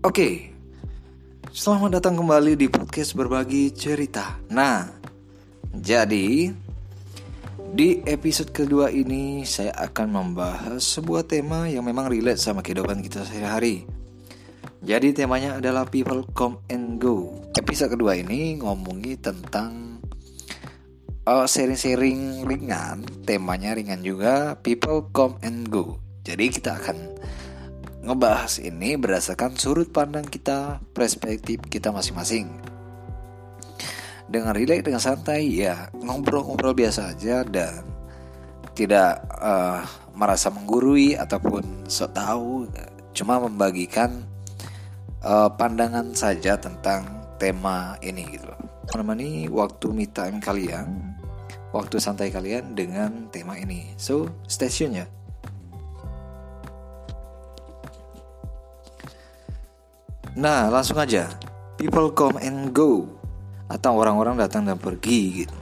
Oke, selamat datang kembali di podcast berbagi cerita. Nah, jadi di episode kedua ini saya akan membahas sebuah tema yang memang relate sama kehidupan kita sehari-hari. Jadi temanya adalah people come and go. Episode kedua ini ngomongi tentang uh, sharing-sharing ringan, temanya ringan juga, people come and go. Jadi kita akan ngebahas ini berdasarkan sudut pandang kita, perspektif kita masing-masing. Dengan relate dengan santai ya ngobrol-ngobrol biasa aja dan tidak uh, merasa menggurui ataupun sok tahu, cuma membagikan uh, pandangan saja tentang tema ini gitu. Menemani waktu me time kalian, waktu santai kalian dengan tema ini. So, stay tune ya. Nah, langsung aja. People come and go atau orang-orang datang dan pergi gitu.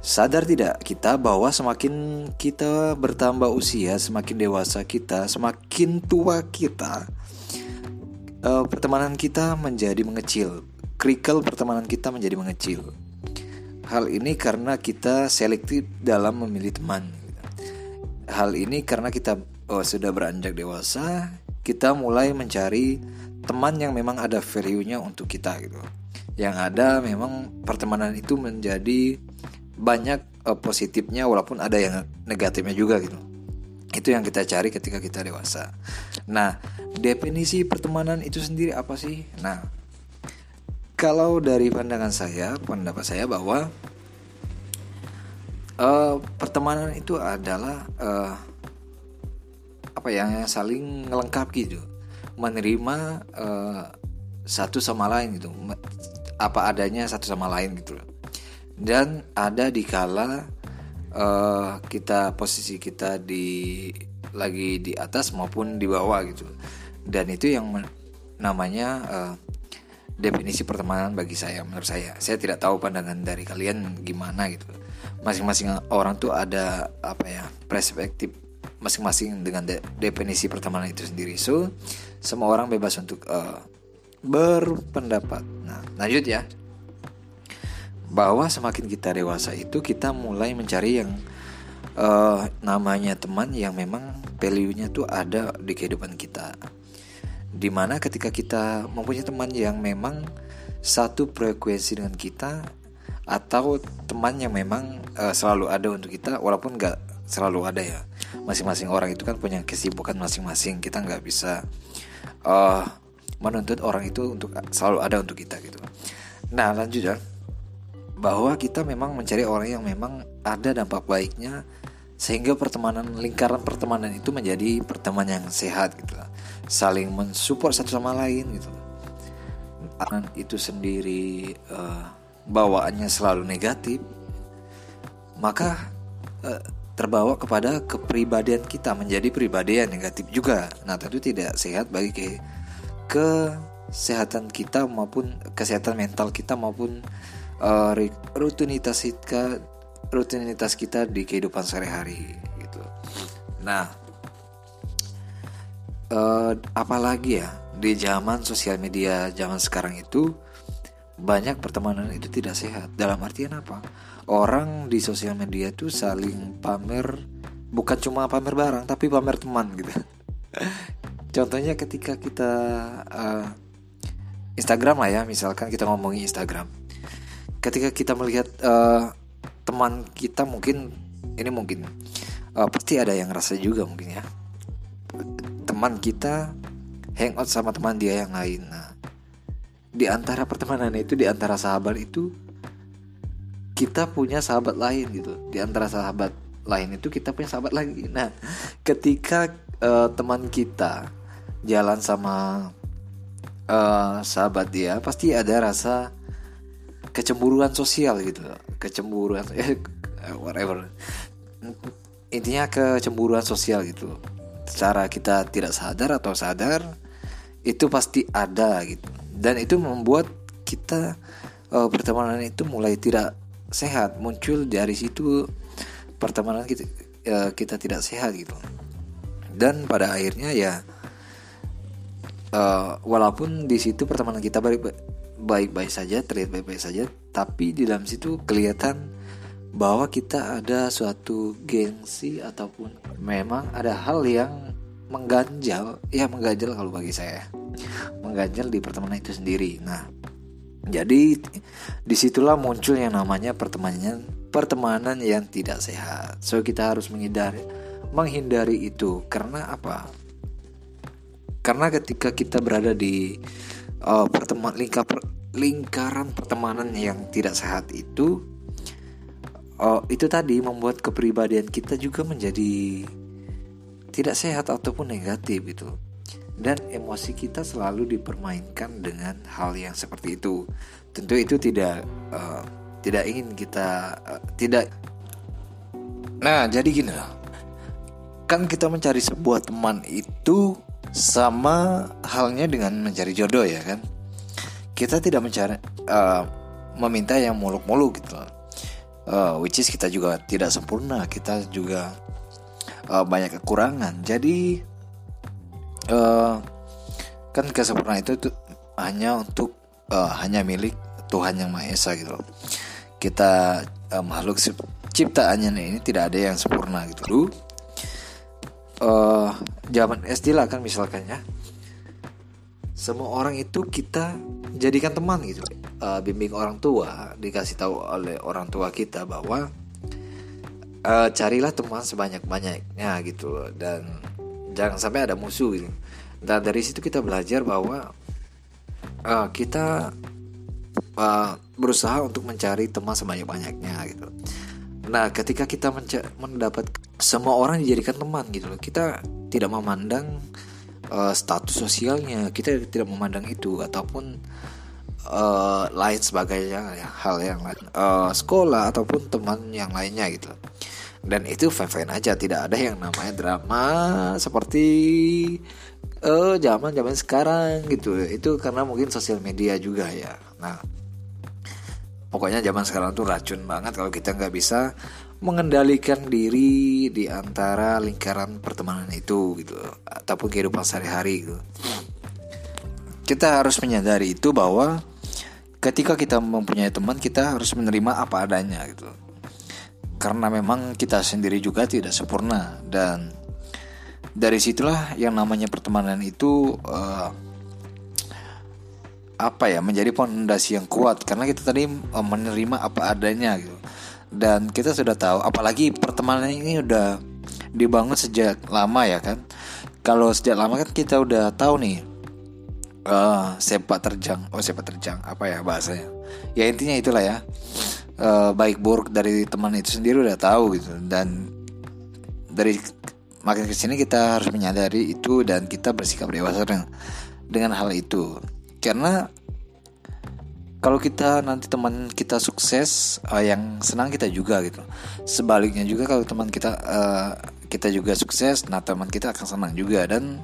Sadar tidak kita bahwa semakin kita bertambah usia, semakin dewasa kita, semakin tua kita, uh, pertemanan kita menjadi mengecil. Krikel pertemanan kita menjadi mengecil. Hal ini karena kita selektif dalam memilih teman. Hal ini karena kita oh, sudah beranjak dewasa, kita mulai mencari teman yang memang ada value-nya untuk kita gitu. Yang ada memang pertemanan itu menjadi banyak uh, positifnya walaupun ada yang negatifnya juga gitu. Itu yang kita cari ketika kita dewasa. Nah, definisi pertemanan itu sendiri apa sih? Nah, kalau dari pandangan saya, pendapat saya bahwa uh, pertemanan itu adalah uh, apa ya, yang saling melengkapi gitu menerima uh, satu sama lain gitu. Apa adanya satu sama lain gitu dan ada di kala uh, kita posisi kita di lagi di atas maupun di bawah gitu. Dan itu yang namanya uh, definisi pertemanan bagi saya menurut saya. Saya tidak tahu pandangan dari kalian gimana gitu. Masing-masing orang tuh ada apa ya perspektif masing-masing dengan de definisi pertemanan itu sendiri. So, semua orang bebas untuk uh, berpendapat. Nah, lanjut ya. Bahwa semakin kita dewasa itu kita mulai mencari yang uh, namanya teman yang memang value-nya tuh ada di kehidupan kita. Di mana ketika kita mempunyai teman yang memang satu frekuensi dengan kita atau teman yang memang uh, selalu ada untuk kita walaupun nggak selalu ada ya masing-masing orang itu kan punya kesibukan masing-masing. Kita nggak bisa uh, menuntut orang itu untuk selalu ada untuk kita gitu. Nah lanjut ya. Bahwa kita memang mencari orang yang memang ada dampak baiknya sehingga pertemanan lingkaran pertemanan itu menjadi pertemanan yang sehat gitu. Saling mensupport satu sama lain gitu. Itu sendiri uh, bawaannya selalu negatif maka uh, terbawa kepada kepribadian kita menjadi pribadi yang negatif juga. Nah, tentu tidak sehat bagi ke kesehatan kita maupun kesehatan mental kita maupun uh, rutinitas kita rutinitas kita di kehidupan sehari-hari gitu. Nah, uh, apalagi ya di zaman sosial media zaman sekarang itu banyak pertemanan itu tidak sehat. Dalam artian apa? Orang di sosial media itu saling pamer bukan cuma pamer barang tapi pamer teman gitu. Contohnya ketika kita uh, Instagram lah ya, misalkan kita ngomongin Instagram. Ketika kita melihat uh, teman kita mungkin ini mungkin uh, pasti ada yang rasa juga mungkin ya. Teman kita hangout sama teman dia yang lain. Nah, di antara pertemanan itu di antara sahabat itu kita punya sahabat lain gitu. Di antara sahabat lain itu kita punya sahabat lagi nah ketika uh, teman kita jalan sama uh, sahabat dia pasti ada rasa kecemburuan sosial gitu. Kecemburuan eh, whatever. Intinya kecemburuan sosial gitu. Secara kita tidak sadar atau sadar itu pasti ada gitu. Dan itu membuat kita uh, pertemanan itu mulai tidak sehat. Muncul dari situ pertemanan kita uh, kita tidak sehat gitu. Dan pada akhirnya ya uh, walaupun di situ pertemanan kita baik baik-baik saja terlihat baik-baik saja tapi di dalam situ kelihatan bahwa kita ada suatu gengsi ataupun memang ada hal yang mengganjal ya mengganjal kalau bagi saya. Mengganjal di pertemanan itu sendiri. Nah jadi di situlah muncul yang namanya pertemanan pertemanan yang tidak sehat. So kita harus menghindari menghindari itu. Karena apa? Karena ketika kita berada di uh, pertemuan lingkar lingkaran pertemanan yang tidak sehat itu uh, itu tadi membuat kepribadian kita juga menjadi tidak sehat ataupun negatif itu dan emosi kita selalu dipermainkan dengan hal yang seperti itu. Tentu itu tidak uh, tidak ingin kita uh, tidak. Nah jadi gini lah. Kan kita mencari sebuah teman itu sama halnya dengan mencari jodoh ya kan? Kita tidak mencari uh, meminta yang muluk-muluk gitu uh, which is kita juga tidak sempurna. Kita juga uh, banyak kekurangan. Jadi uh, kan kesempurnaan itu tuh hanya untuk uh, hanya milik Tuhan yang Maha Esa gitu loh. Kita uh, makhluk ciptaannya ini tidak ada yang sempurna gitu. Loh uh, zaman SD lah kan misalkan ya. Semua orang itu kita jadikan teman gitu. Uh, bimbing orang tua dikasih tahu oleh orang tua kita bahwa uh, carilah teman sebanyak banyaknya gitu loh. Dan jangan sampai ada musuh gitu. Dan dari situ kita belajar bahwa uh, kita uh, berusaha untuk mencari teman sebanyak banyaknya gitu. Nah ketika kita mendapat semua orang dijadikan teman gitu loh kita tidak memandang uh, status sosialnya kita tidak memandang itu ataupun uh, lain sebagainya ya, hal yang lain uh, sekolah ataupun teman yang lainnya gitu dan itu fine fine aja tidak ada yang namanya drama seperti eh zaman zaman sekarang gitu itu karena mungkin sosial media juga ya nah pokoknya zaman sekarang tuh racun banget kalau kita nggak bisa mengendalikan diri di antara lingkaran pertemanan itu gitu ataupun kehidupan sehari-hari gitu. Kita harus menyadari itu bahwa ketika kita mempunyai teman kita harus menerima apa adanya gitu. Karena memang kita sendiri juga tidak sempurna. Dan dari situlah yang namanya pertemanan itu uh, apa ya menjadi fondasi yang kuat. Karena kita tadi uh, menerima apa adanya gitu. Dan kita sudah tahu apalagi pertemanan ini udah dibangun sejak lama ya kan. Kalau sejak lama kan kita udah tahu nih uh, sepak terjang oh sepak terjang apa ya bahasanya. Ya intinya itulah ya uh, baik buruk dari teman itu sendiri udah tahu gitu. Dan dari makin ke sini kita harus menyadari itu dan kita bersikap dewasa dengan, dengan hal itu. Karena kalau kita nanti teman kita sukses uh, yang senang kita juga gitu. Sebaliknya juga kalau teman kita uh, kita juga sukses nah teman kita akan senang juga. Dan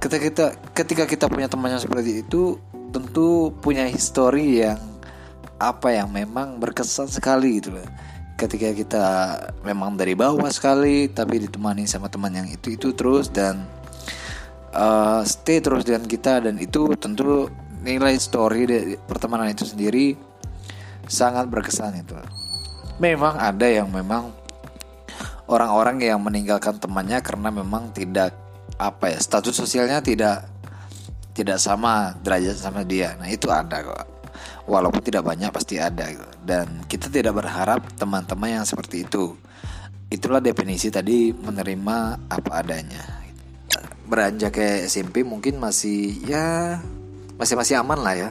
ketika kita ketika kita punya teman yang seperti itu tentu punya histori yang apa yang memang berkesan sekali gitu loh ketika kita memang dari bawah sekali tapi ditemani sama teman yang itu itu terus dan uh, stay terus dengan kita dan itu tentu nilai story dari pertemanan itu sendiri sangat berkesan itu. Memang ada yang memang orang-orang yang meninggalkan temannya karena memang tidak apa ya status sosialnya tidak tidak sama derajat sama dia. Nah itu ada kok. Walaupun tidak banyak pasti ada. Dan kita tidak berharap teman-teman yang seperti itu. Itulah definisi tadi menerima apa adanya. Beranjak ke SMP mungkin masih ya masih masih aman lah ya.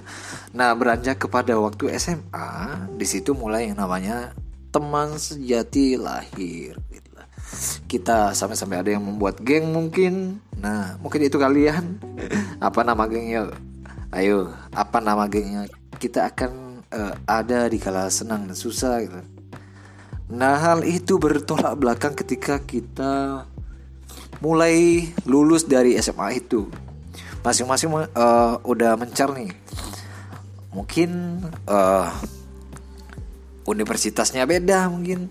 Nah beranjak kepada waktu SMA, di situ mulai yang namanya teman sejati lahir. Kita sampai-sampai ada yang membuat geng mungkin. Nah mungkin itu kalian. apa nama gengnya? Ayo, apa nama gengnya? Kita akan uh, ada di kala senang dan susah gitu. Nah hal itu bertolak belakang ketika kita mulai lulus dari SMA itu masing-masing uh, udah mencar nih mungkin uh, universitasnya beda mungkin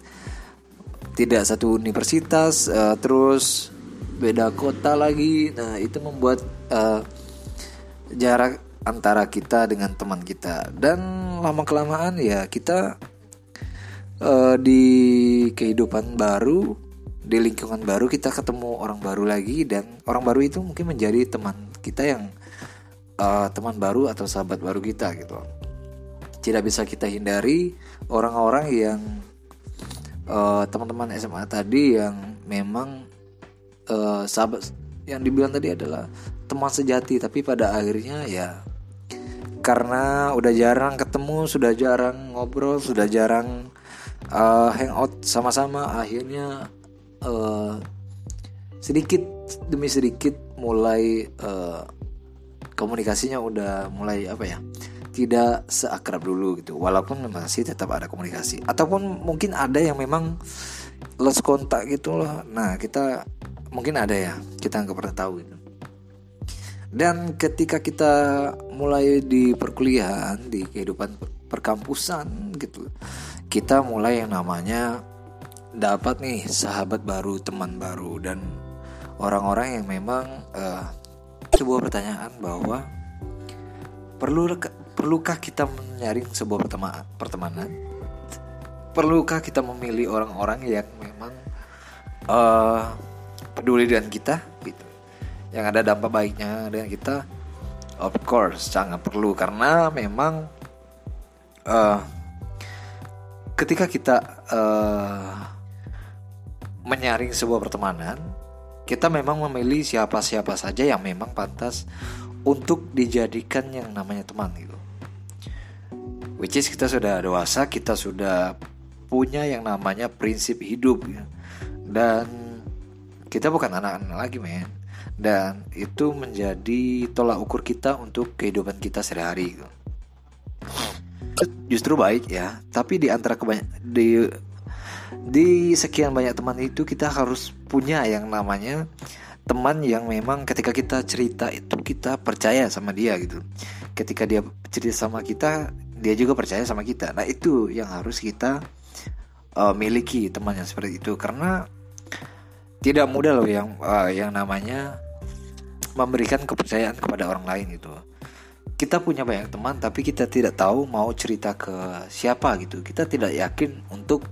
tidak satu universitas uh, terus beda kota lagi nah itu membuat uh, jarak antara kita dengan teman kita. Dan lama kelamaan ya kita uh, di kehidupan baru di lingkungan baru kita ketemu orang baru lagi. Dan orang baru itu mungkin menjadi teman kita yang uh, teman baru atau sahabat baru kita gitu. Tidak bisa kita hindari orang-orang yang uh, teman-teman SMA tadi yang memang uh, sahabat yang dibilang tadi adalah teman sejati. Tapi pada akhirnya ya karena udah jarang ketemu sudah jarang ngobrol sudah jarang uh, hangout sama-sama. Akhirnya uh, sedikit demi sedikit mulai uh, komunikasinya udah mulai apa ya tidak seakrab dulu gitu. Walaupun masih tetap ada komunikasi. Ataupun mungkin ada yang memang lost kontak gitu loh. Nah kita mungkin ada ya kita nggak pernah tahu gitu dan ketika kita mulai di perkuliahan di kehidupan perkampusan gitu kita mulai yang namanya dapat nih sahabat baru teman baru dan orang-orang yang memang uh, sebuah pertanyaan bahwa perlu perlukah kita menyaring sebuah pertemanan? Perlukah kita memilih orang-orang yang memang uh, peduli dengan kita? Yang ada dampak baiknya dengan kita? Of course, sangat perlu karena memang uh, ketika kita uh, menyaring sebuah pertemanan, kita memang memilih siapa-siapa saja yang memang pantas untuk dijadikan yang namanya teman gitu which is kita sudah dewasa kita sudah punya yang namanya prinsip hidup ya. dan kita bukan anak-anak lagi men dan itu menjadi tolak ukur kita untuk kehidupan kita sehari-hari. Justru baik ya tapi di antara kebanyak di di sekian banyak teman itu kita harus punya yang namanya teman yang memang ketika kita cerita itu kita percaya sama dia gitu. Ketika dia cerita sama kita dia juga percaya sama kita. Nah itu yang harus kita uh, miliki teman yang seperti itu. Karena tidak mudah loh yang uh, yang namanya memberikan kepercayaan kepada orang lain itu kita punya banyak teman tapi kita tidak tahu mau cerita ke siapa gitu. Kita tidak yakin untuk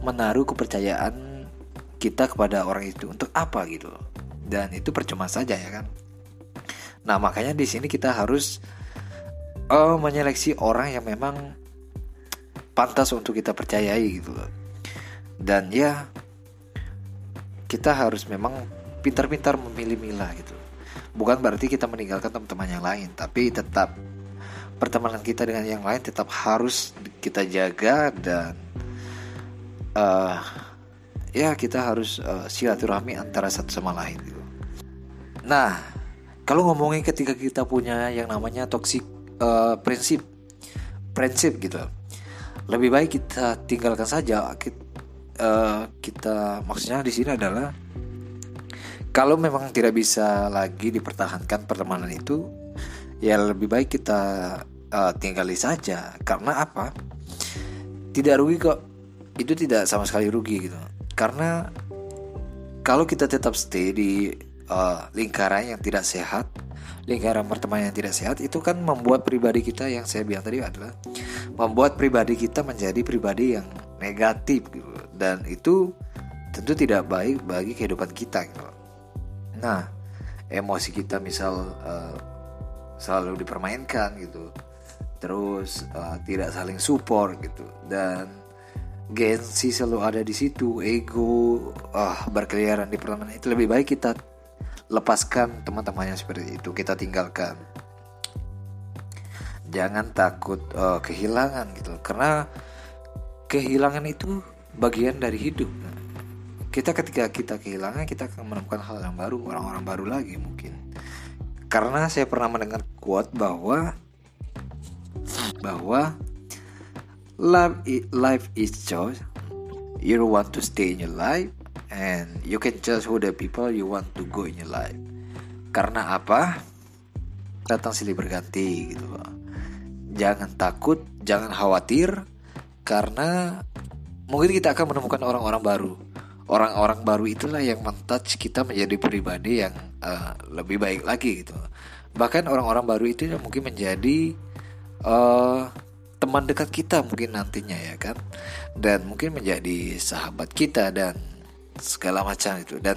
menaruh kepercayaan kita kepada orang itu untuk apa gitu. Dan itu percuma saja ya kan? Nah makanya di sini kita harus uh, menyeleksi orang yang memang pantas untuk kita percayai gitu loh. Dan ya kita harus memang pintar-pintar memilih-milah gitu. Bukan berarti kita meninggalkan teman-teman yang lain, tapi tetap pertemanan kita dengan yang lain tetap harus kita jaga dan uh, ya kita harus uh, silaturahmi antara satu sama lain gitu. Nah, kalau ngomongin ketika kita punya yang namanya toxic uh, prinsip prinsip gitu lebih baik kita tinggalkan saja eh, kita maksudnya di sini adalah kalau memang tidak bisa lagi dipertahankan pertemanan itu ya lebih baik kita uh, tinggali saja. Karena apa? Tidak rugi kok. Itu tidak sama sekali rugi gitu. Karena kalau kita tetap stay di uh, lingkaran yang tidak sehat lingkaran pertemanan yang tidak sehat itu kan membuat pribadi kita yang saya bilang tadi adalah membuat pribadi kita menjadi pribadi yang negatif dan itu tentu tidak baik bagi kehidupan kita gitu. Nah, emosi kita misal uh, selalu dipermainkan gitu. Terus uh, tidak saling support gitu. Dan gengsi selalu ada di situ, ego uh, berkeliaran di pertemanan. Itu lebih baik kita lepaskan teman-teman yang seperti itu. Kita tinggalkan. Jangan takut uh, kehilangan gitu. Karena kehilangan itu bagian dari hidup. Kita ketika kita kehilangan kita akan menemukan hal yang baru orang-orang baru lagi mungkin. Karena saya pernah mendengar quote bahwa bahwa love life is choice. You want to stay in your life and you can choose who the people you want to go in your life. Karena apa? Datang silih berganti gitu. Jangan takut jangan khawatir karena mungkin kita akan menemukan orang-orang baru. Orang-orang baru itulah yang mentouch kita menjadi pribadi yang uh, lebih baik lagi gitu. Bahkan orang-orang baru itu yang mungkin menjadi uh, teman dekat kita mungkin nantinya ya kan. Dan mungkin menjadi sahabat kita dan segala macam itu. Dan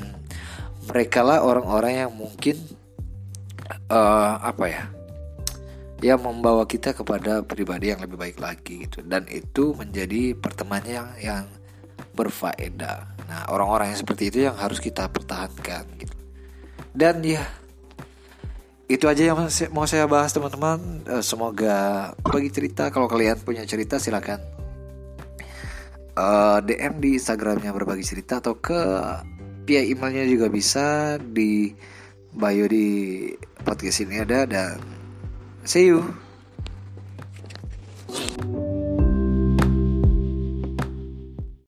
mereka lah orang-orang yang mungkin uh, apa ya yang membawa kita kepada pribadi yang lebih baik lagi gitu. Dan itu menjadi pertemanan yang yang berfaedah. Nah orang-orang yang seperti itu yang harus kita pertahankan gitu. Dan ya itu aja yang mau saya bahas teman-teman. Uh, semoga bagi cerita kalau kalian punya cerita silakan eh, DM di Instagramnya berbagi cerita atau ke via emailnya juga bisa di bio di podcast ini ada dan see you